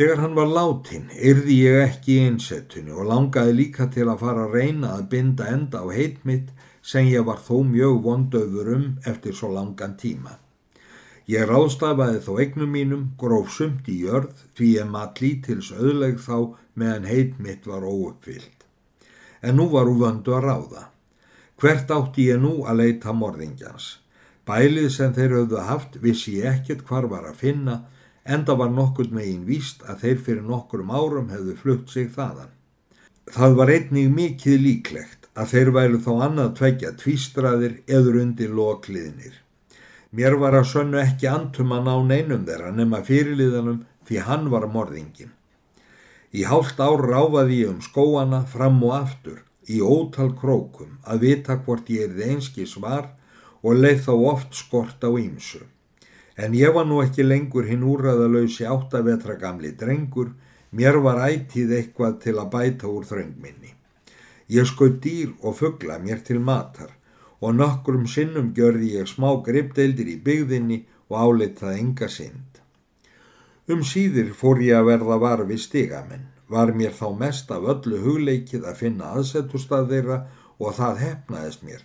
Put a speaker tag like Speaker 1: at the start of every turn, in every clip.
Speaker 1: Þegar hann var látin yrði ég ekki í einsettunni og langaði líka til að fara að reyna að binda enda á heitmitt sem ég var þó mjög vondöfur um eftir svo langan tíma. Ég ráðstafaði þó egnum mínum, gróf sumt í jörð því ég mat lítils auðleg þá meðan heitmitt var óuppfyllt. En nú var úr vöndu að ráða. Hvert átti ég nú að leita morðingjans? Bælið sem þeir höfðu haft vissi ég ekkert hvar var að finna enda var nokkur megin víst að þeir fyrir nokkurum árum hefðu flutt sig þaðan. Það var einnig mikið líklegt að þeir væru þá annað tveggja tvístraðir eður undir lokliðnir. Mér var að sönnu ekki antum að ná neinum þeirra nema fyrirliðanum því hann var morðingin. Í hálft ár ráfaði ég um skóana fram og aftur í ótal krókum að vita hvort ég erði einski svar og leið þá oft skort á ímsu. En ég var nú ekki lengur hinn úrraðalösi áttavetra gamli drengur, mér var ætið eitthvað til að bæta úr þröngminni. Ég skoð dýr og fuggla mér til matar og nokkrum sinnum gjörði ég smá gripdeildir í byggðinni og álitað enga synd. Um síðir fór ég að verða varfi stigamenn, var mér þá mest af öllu hugleikið að finna aðsetustað þeirra og það hefnaðist mér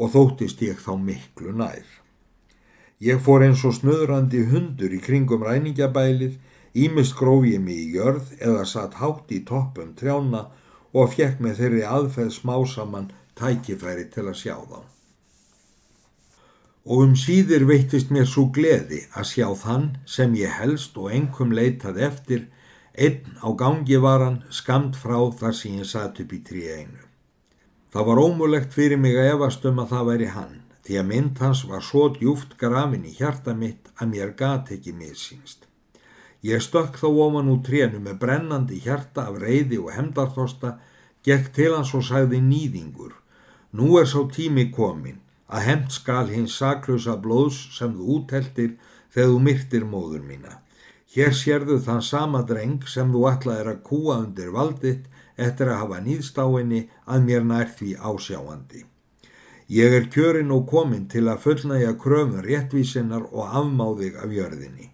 Speaker 1: og þóttist ég þá miklu nær. Ég fór eins og snöðrandi hundur í kringum ræningjabælið, ímist gróf ég mig í jörð eða satt hátt í toppum trjána og fjekk með þeirri aðferð smásamann tækifæri til að sjá þá. Og um síðir veittist mér svo gleði að sjá þann sem ég helst og engum leitað eftir, einn á gangi varan skamt frá þar sem ég satt upp í trí einu. Það var ómulegt fyrir mig að efast um að það væri hann því að mynd hans var svo djúft grafin í hjarta mitt að mér gat ekki missýnst. Ég stökk þá ofan úr trénu með brennandi hjarta af reyði og hemdarþosta, gekk til hans og sagði nýðingur. Nú er sá tími komin að hemd skal hins saklausa blóðs sem þú útheltir þegar þú myrtir móður mína. Hér sérðu þann sama dreng sem þú ætlaðir að kúa undir valditt eftir að hafa nýðstáinni að mér nær því ásjáandi. Ég er kjörin og komin til að fullnægja kröfun réttvísinnar og afmáðig af jörðinni.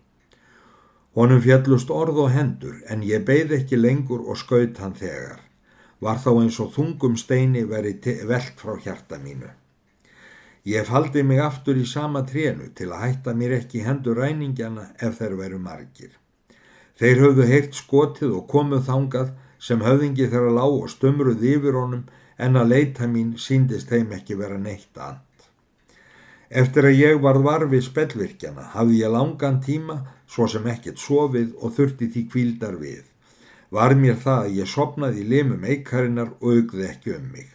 Speaker 1: Honum fjallust orð og hendur en ég beigð ekki lengur og skaut hann þegar. Var þá eins og þungum steini verið velt frá hjarta mínu. Ég faldi mig aftur í sama trénu til að hætta mér ekki hendur ræningjana ef þeir veru margir. Þeir höfðu heilt skotið og komuð þangað sem höfðingi þeirra lág og stumruð yfir honum en að leita mín síndist þeim ekki vera neitt and. Eftir að ég varð varfið spellvirkjana hafði ég langan tíma svo sem ekkert sofið og þurfti því kvíldar við. Var mér það að ég sopnaði í limum eikarinnar og augði ekki um mig.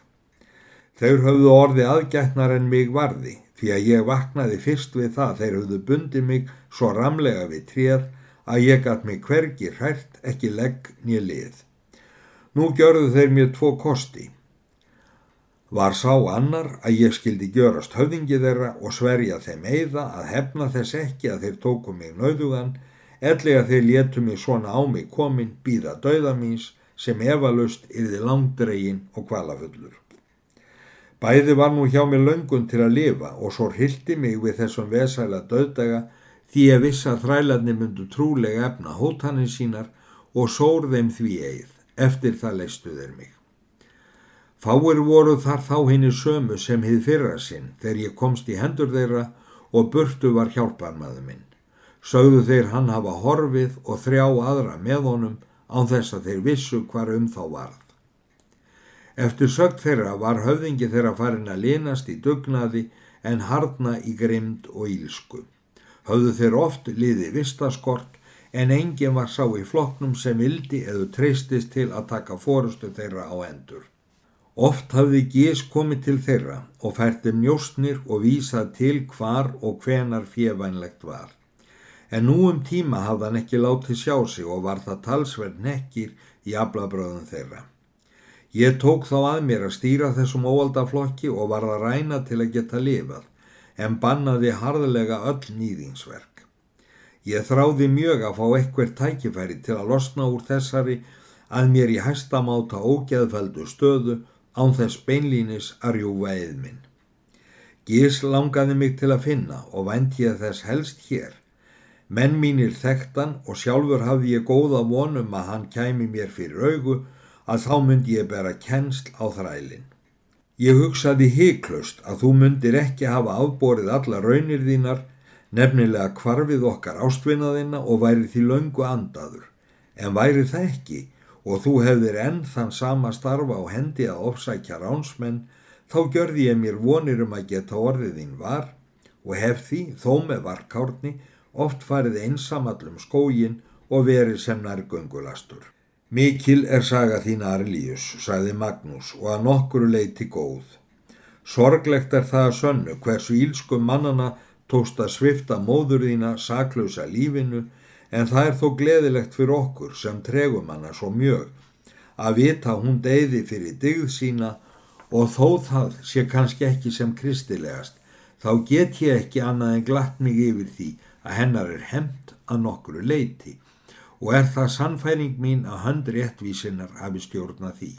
Speaker 1: Þeir höfðu orði aðgætnar en mig varði því að ég vaknaði fyrst við það þeir höfðu bundið mig svo ramlega við trér að ég gæt mig hvergi hrært ekki legg nýja lið. Nú gjörðu þeir mér tvo kosti var sá annar að ég skildi gjörast höfðingi þeirra og sverja þeim eiða að hefna þess ekki að þeir tóku mig nauðugan, ellega þeir létu mig svona á mig komin býða dauða míns sem efalust yfir langdregin og kvalafullur. Bæði var nú hjá mig löngun til að lifa og svo hildi mig við þessum vesæla döðdaga því að þrælarni myndu trúlega efna hótanir sínar og sór þeim því eið, eftir það leistu þeir mig. Fáir voru þar þá henni sömu sem hið fyrra sinn þegar ég komst í hendur þeirra og burtu var hjálparmaðu minn. Sögðu þeir hann hafa horfið og þrjá aðra með honum án þess að þeir vissu hvar um þá varð. Eftir sögt þeirra var höfðingi þeirra farin að linast í dugnaði en hardna í grimd og ílsku. Höfðu þeir oft liði vistaskort en engin var sá í floknum sem vildi eða treystist til að taka fórustu þeirra á endur. Oft hafði Gís komið til þeirra og færti mjóstnir og vísað til hvar og hvenar fjevænlegt var. En nú um tíma hafði hann ekki látið sjá sig og var það talsverð nekkir í aflabröðum þeirra. Ég tók þá að mér að stýra þessum óaldaflokki og var að ræna til að geta lifað, en bannaði harðlega öll nýðingsverk. Ég þráði mjög að fá eitthvað tækifæri til að losna úr þessari að mér í hæstamáta ógeðfældu stöðu án þess beinlínis að rjúfa eð minn. Gís langaði mig til að finna og vænt ég þess helst hér. Menn mínir þekktan og sjálfur hafði ég góða vonum að hann kæmi mér fyrir augu að þá myndi ég bera kennsl á þrælinn. Ég hugsaði heiklust að þú myndir ekki hafa afborið alla raunir þínar, nefnilega kvarfið okkar ástvinnaðina og væri því löngu andaður. En væri það ekki og þú hefðir enn þann sama starfa á hendi að ofsækja ránsmenn, þá gjörði ég mér vonir um að geta orðið þín var og hef því, þó með varkárni, oft farið einsamallum skógin og verið sem nærgöngulastur. Mikil er saga þín Arlíus, sagði Magnús, og að nokkuru leiti góð. Sorglegt er það að sönnu hversu ílskum mannana tókst að svifta móður þína saklausa lífinu, en það er þó gleðilegt fyrir okkur sem tregum hana svo mjög að vita hún deyði fyrir digð sína og þó það sé kannski ekki sem kristilegast, þá get ég ekki annað en glatt mig yfir því að hennar er hemmt að nokkuru leiti og er það sannfæring mín að hönd réttvísinnar hafi stjórnað því.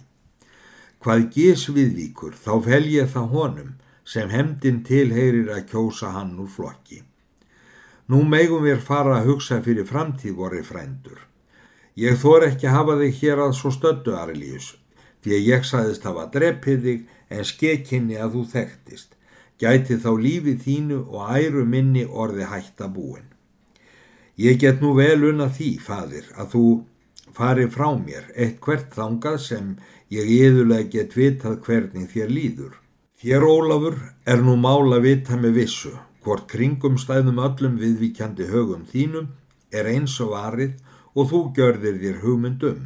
Speaker 1: Hvað gís viðvíkur þá fel ég það honum sem hemdin tilheyrir að kjósa hann úr flokki. Nú megum við fara að hugsa fyrir framtíð voru frændur. Ég þor ekki að hafa þig hér að svo stöldu, Arilíus, því að ég saðist hafa dreppið þig en skekinni að þú þekktist gæti þá lífið þínu og æru minni orði hætta búin. Ég get nú vel unna því, fadir, að þú fari frá mér eitt hvert þangað sem ég yðurlega get vitað hvernig þér líður. Þér, Ólafur, er nú mála vita með vissu, hvort kringum stæðum öllum viðvíkjandi högum þínum er eins og varið og þú gjörðir þér hugmyndum.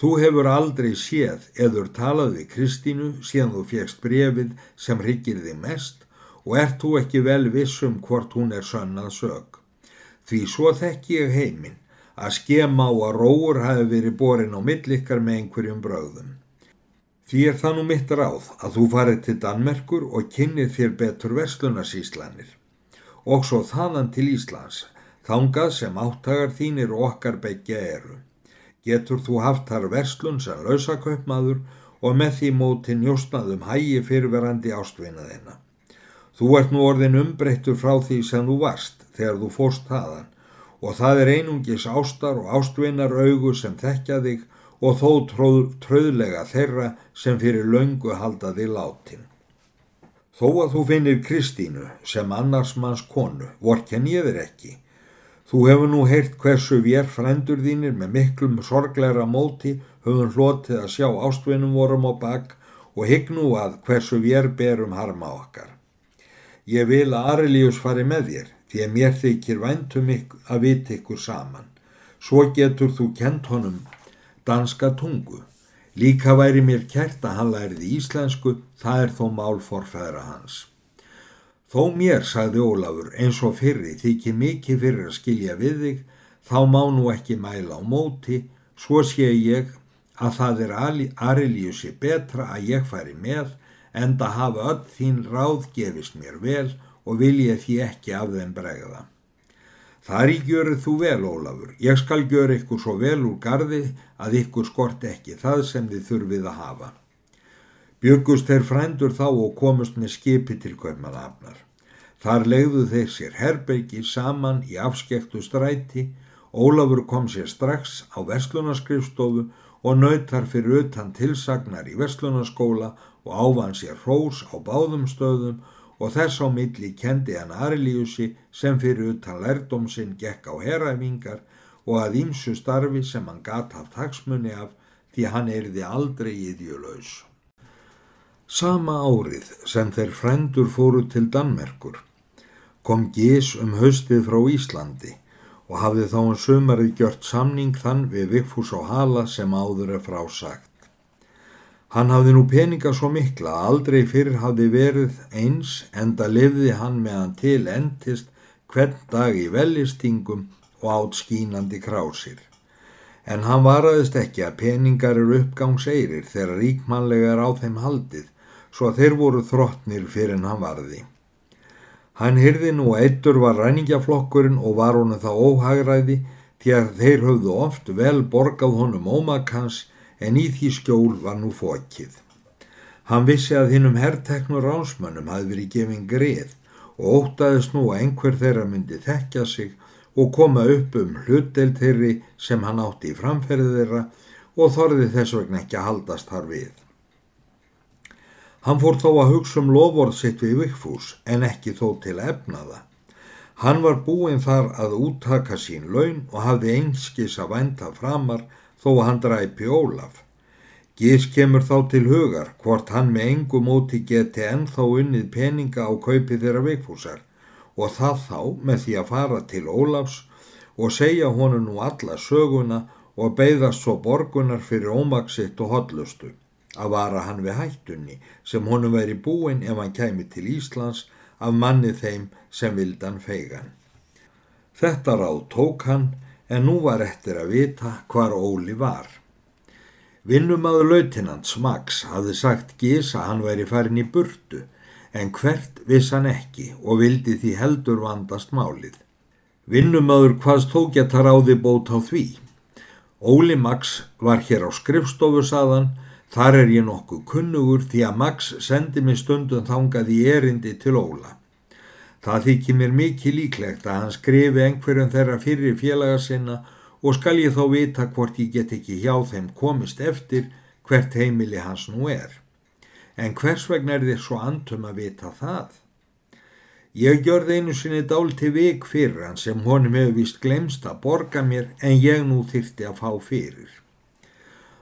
Speaker 1: Þú hefur aldrei séð eður talað við Kristínu síðan þú fjegst brefið sem ryggir þig mest og ert þú ekki vel vissum hvort hún er sönnað sög. Því svo þekk ég heiminn að skema á að róur hafi verið borin á millikkar með einhverjum bröðum. Því er það nú mitt ráð að þú farið til Danmerkur og kynnið þér betur verslunarsíslanir. Og svo þaðan til Íslands, þangað sem áttagar þínir okkar begja eru getur þú haft þar verslun sem lausakaupmaður og með því móti njóstnaðum hægi fyrirverandi ástvinnaðina. Þú ert nú orðin umbreyttur frá því sem þú varst þegar þú fóst þaðan og það er einungis ástar og ástvinnar augu sem þekkja þig og þó tróð, tröðlega þeirra sem fyrir löngu halda þig látin. Þó að þú finnir Kristínu sem annars manns konu, vorken ég þir ekki, Þú hefur nú heyrt hversu vér frændur þínir með miklum sorgleira móti höfum hlotið að sjá ástvinnum vorum á bak og hygg nú að hversu vér berum harma okkar. Ég vil að Arilius fari með þér því að mér þykir væntum að vita ykkur saman. Svo getur þú kent honum danska tungu. Líka væri mér kert að hann læriði íslensku, það er þó mál forfæðra hans. Þó mér, sagði Ólafur, eins og fyrri þykir mikið fyrir að skilja við þig, þá má nú ekki mæla á móti, svo sé ég að það er Arilíusi betra að ég færi með en að hafa öll þín ráð gefist mér vel og vil ég því ekki af þeim bregða. Þar í görið þú vel, Ólafur, ég skal gjöra ykkur svo vel úr gardi að ykkur skort ekki það sem þið þurfið að hafa. Bjögust þeir frændur þá og komust með skipi til Kaupmannafnar. Þar legðu þeir sér herbergi saman í afskektu stræti, Ólafur kom sér strax á Vestlunaskrifstofu og nautar fyrir utan tilsagnar í Vestlunaskóla og ávan sér hrós á báðum stöðum og þess á milli kendi hann Arilíusi sem fyrir utan lærdomsinn gekk á heræfingar og að ímsu starfi sem hann gat haft hagsmunni af því hann erði aldrei íðjulös. Sama árið sem þeir frændur fóru til Danmerkur kom Gís um haustið frá Íslandi og hafði þá um sömarið gjört samning þann við Vigfús á Hala sem áður er frásagt. Hann hafði nú peninga svo mikla að aldrei fyrir hafði verið eins enda lifði hann meðan til endist hvern dag í velistingum og átt skínandi krásir. En hann varaðist ekki að peningar eru uppgangseirir þegar ríkmannlega er á þeim haldið svo að þeir voru þróttnir fyrir en hann varði. Hann hyrði nú að eittur var ræningjaflokkurinn og var honum það óhagræði því að þeir höfðu oft vel borgað honum ómakans en í því skjól var nú fókið. Hann vissi að hinnum herrteknur rásmönnum hafi verið gefin greið og ótaðist nú að einhver þeirra myndi þekkja sig og koma upp um hlutdeild þeirri sem hann átti í framferði þeirra og þorði þess vegna ekki að haldast þar við. Hann fór þó að hugsa um lofórð sitt við Vigfús en ekki þó til að efna það. Hann var búinn þar að úttaka sín laun og hafði einskis að vænta framar þó að hann dræpi Ólaf. Gís kemur þá til hugar hvort hann með engu móti geti ennþá unnið peninga á kaupi þeirra Vigfúsar og það þá með því að fara til Ólafs og segja honum nú alla söguna og beigðast svo borgunar fyrir ómaksitt og hotlustu að vara hann við hættunni sem honum veri búin ef hann kæmi til Íslands af manni þeim sem vildan feigan. Þetta ráð tók hann en nú var eftir að vita hvar Óli var. Vinnumadur lautinants Max hafði sagt Gís að hann væri farin í burtu en hvert viss hann ekki og vildi því heldur vandast málið. Vinnumadur hvaðst geta ráði bót á því. Óli Max var hér á skrifstofu saðan, þar er ég nokkuð kunnugur því að Max sendi mig stundum þangað í erindi til Óla. Það þykir mér mikið líklegt að hann skrifi einhverjum þeirra fyrir félaga sinna og skal ég þá vita hvort ég get ekki hjá þeim komist eftir hvert heimili hans nú er en hvers vegna er þér svo andum að vita það? Ég gjörði einu sinni dál til vik fyrir hann sem honum hefur vist glemst að borga mér en ég nú þyrti að fá fyrir.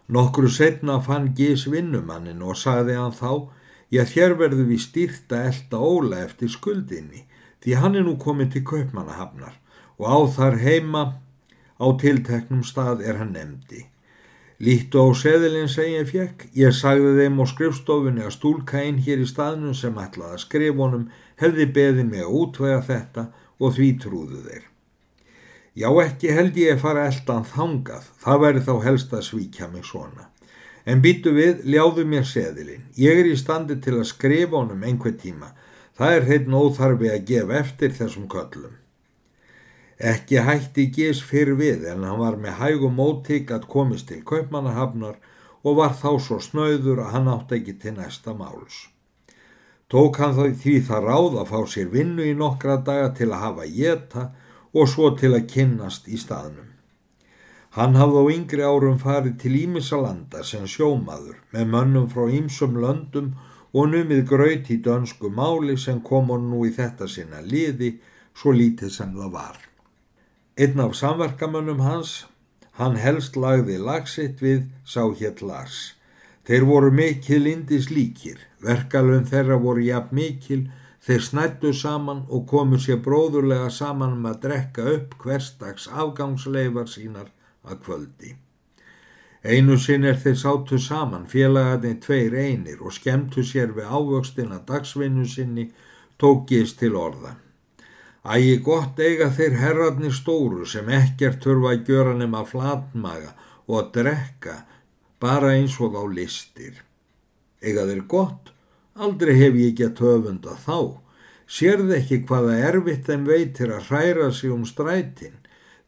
Speaker 1: Nokkru setna fann Gís vinnumannin og sagði hann þá, ég þér verðu við styrta elda óla eftir skuldinni því hann er nú komið til kaupmannahafnar og á þar heima á tilteknum stað er hann nefndi. Líttu á seðilinn sem ég fekk, ég sagði þeim á skrifstofunni að stúlka einn hér í staðnum sem ætlaði að skrifunum hefði beðið mig að útvega þetta og því trúðu þeir. Já ekki held ég að fara eldan þangað, það væri þá helst að svíkja mig svona. En býtu við, ljáðu mér seðilinn, ég er í standi til að skrifa honum einhver tíma, það er heitin óþarfi að gefa eftir þessum köllum. Ekki hætti Gís fyrr við en hann var með hægum mótík að komist til kaupmannahafnar og var þá svo snauður að hann átt ekki til næsta máls. Tók hann því það ráð að fá sér vinnu í nokkra daga til að hafa jeta og svo til að kynnast í staðnum. Hann hafði á yngri árum farið til Ímisalanda sem sjómaður með mönnum frá Ímsum löndum og numið gröyti í dönsku máli sem kom hann nú í þetta sinna liði svo lítið sem það var. Einn af samverkamönnum hans, hann helst lagði lagsitt við, sá hér Lars. Þeir voru mikil indis líkir, verkalun þeirra voru jafn mikil, þeir snættu saman og komu sér bróðurlega saman um að drekka upp hverstags afgangsleifar sínar að kvöldi. Einu sinn er þeir sátu saman félagarnir tveir einir og skemmtu sér við ávöxtina dagsvinnu sinni tókist til orðan. Ægi gott eiga þeir herratni stóru sem ekkert þurfa að gjöra nema flatmaga og að drekka bara eins og þá listir. Eiga þeir gott, aldrei hef ég gett höfunda þá. Sérð ekki hvaða erfitt þeim veitir að hræra sig um strætin.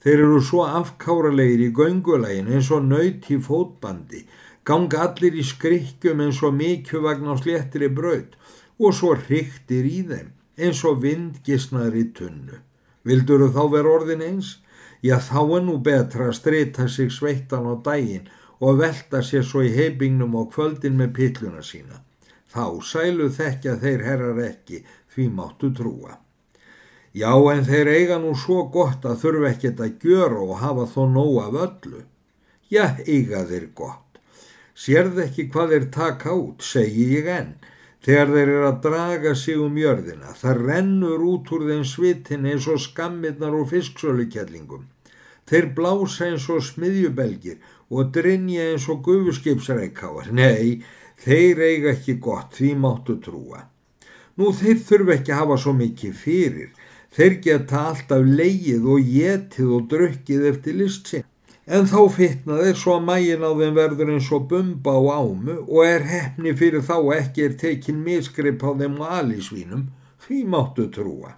Speaker 1: Þeir eru svo afkáralegir í göngulegin eins og nöyt í fótbandi, ganga allir í skrikkjum eins og mikjuvagn á sléttri braut og svo hryktir í þeim eins og vindgisnar í tunnu. Vildur þú þá vera orðin eins? Já þá er nú betra að streyta sig sveittan á daginn og velta sér svo í heibingnum á kvöldin með pilluna sína. Þá sælu þekkja þeir herrar ekki því máttu trúa. Já en þeir eiga nú svo gott að þurfa ekkert að gjöra og hafa þó nóg af öllu. Já eiga þeir gott. Sérð ekki hvað þeir taka út, segi ég enn þegar þeir eru að draga sig um jörðina. Það rennur út úr þeim svitin eins og skammirnar og fisksölukjallingum. Þeir blása eins og smiðjubelgir og drinja eins og gufuskipsreikáar. Nei, þeir eiga ekki gott, því máttu trúa. Nú þeir þurfa ekki að hafa svo mikið fyrir. Þeir geta alltaf leið og getið og drukkið eftir listsinn en þá fitnaði svo að mægin á þeim verður eins og bumba á ámu og er hefni fyrir þá ekki er tekin misgrip á þeim og alisvínum, því máttu trúa.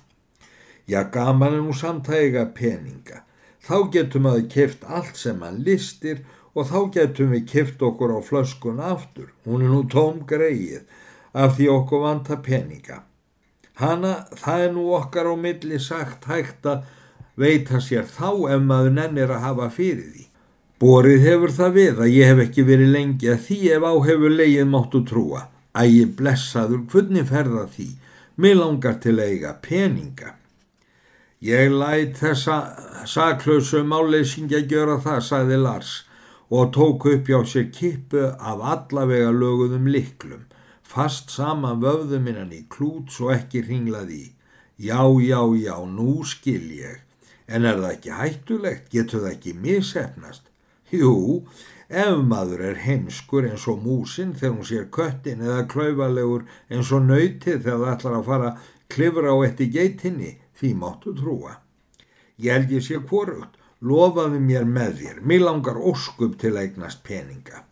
Speaker 1: Já, gaman er nú samtæga peninga. Þá getum við keft allt sem hann listir og þá getum við keft okkur á flöskun aftur. Hún er nú tóm greið af því okkur vanta peninga. Hanna, það er nú okkar á milli sagt hægt að veita sér þá ef maður nennir að hafa fyrir því. Borið hefur það við að ég hef ekki verið lengi að því ef á hefur leið máttu trúa. Ægi blessaður, hvernig ferða því? Mér langar til að eiga peninga. Ég læt þessa saklausu máleysingja gjöra það, sagði Lars og tók upp hjá sér kippu af allavega löguðum liklum, fast saman vöfðum innan í klút svo ekki ringlaði í. Já, já, já, nú skil ég. En er það ekki hættulegt? Getur það ekki missefnast? Jú, ef maður er heimskur eins og músin þegar hún sér köttin eða klauðalegur eins og nöytið þegar það ætlar að fara klifra á eftir geitinni, því máttu trúa. Ég held ég sé hvorugt lofaðu mér með þér, mér langar óskup til að eignast peninga.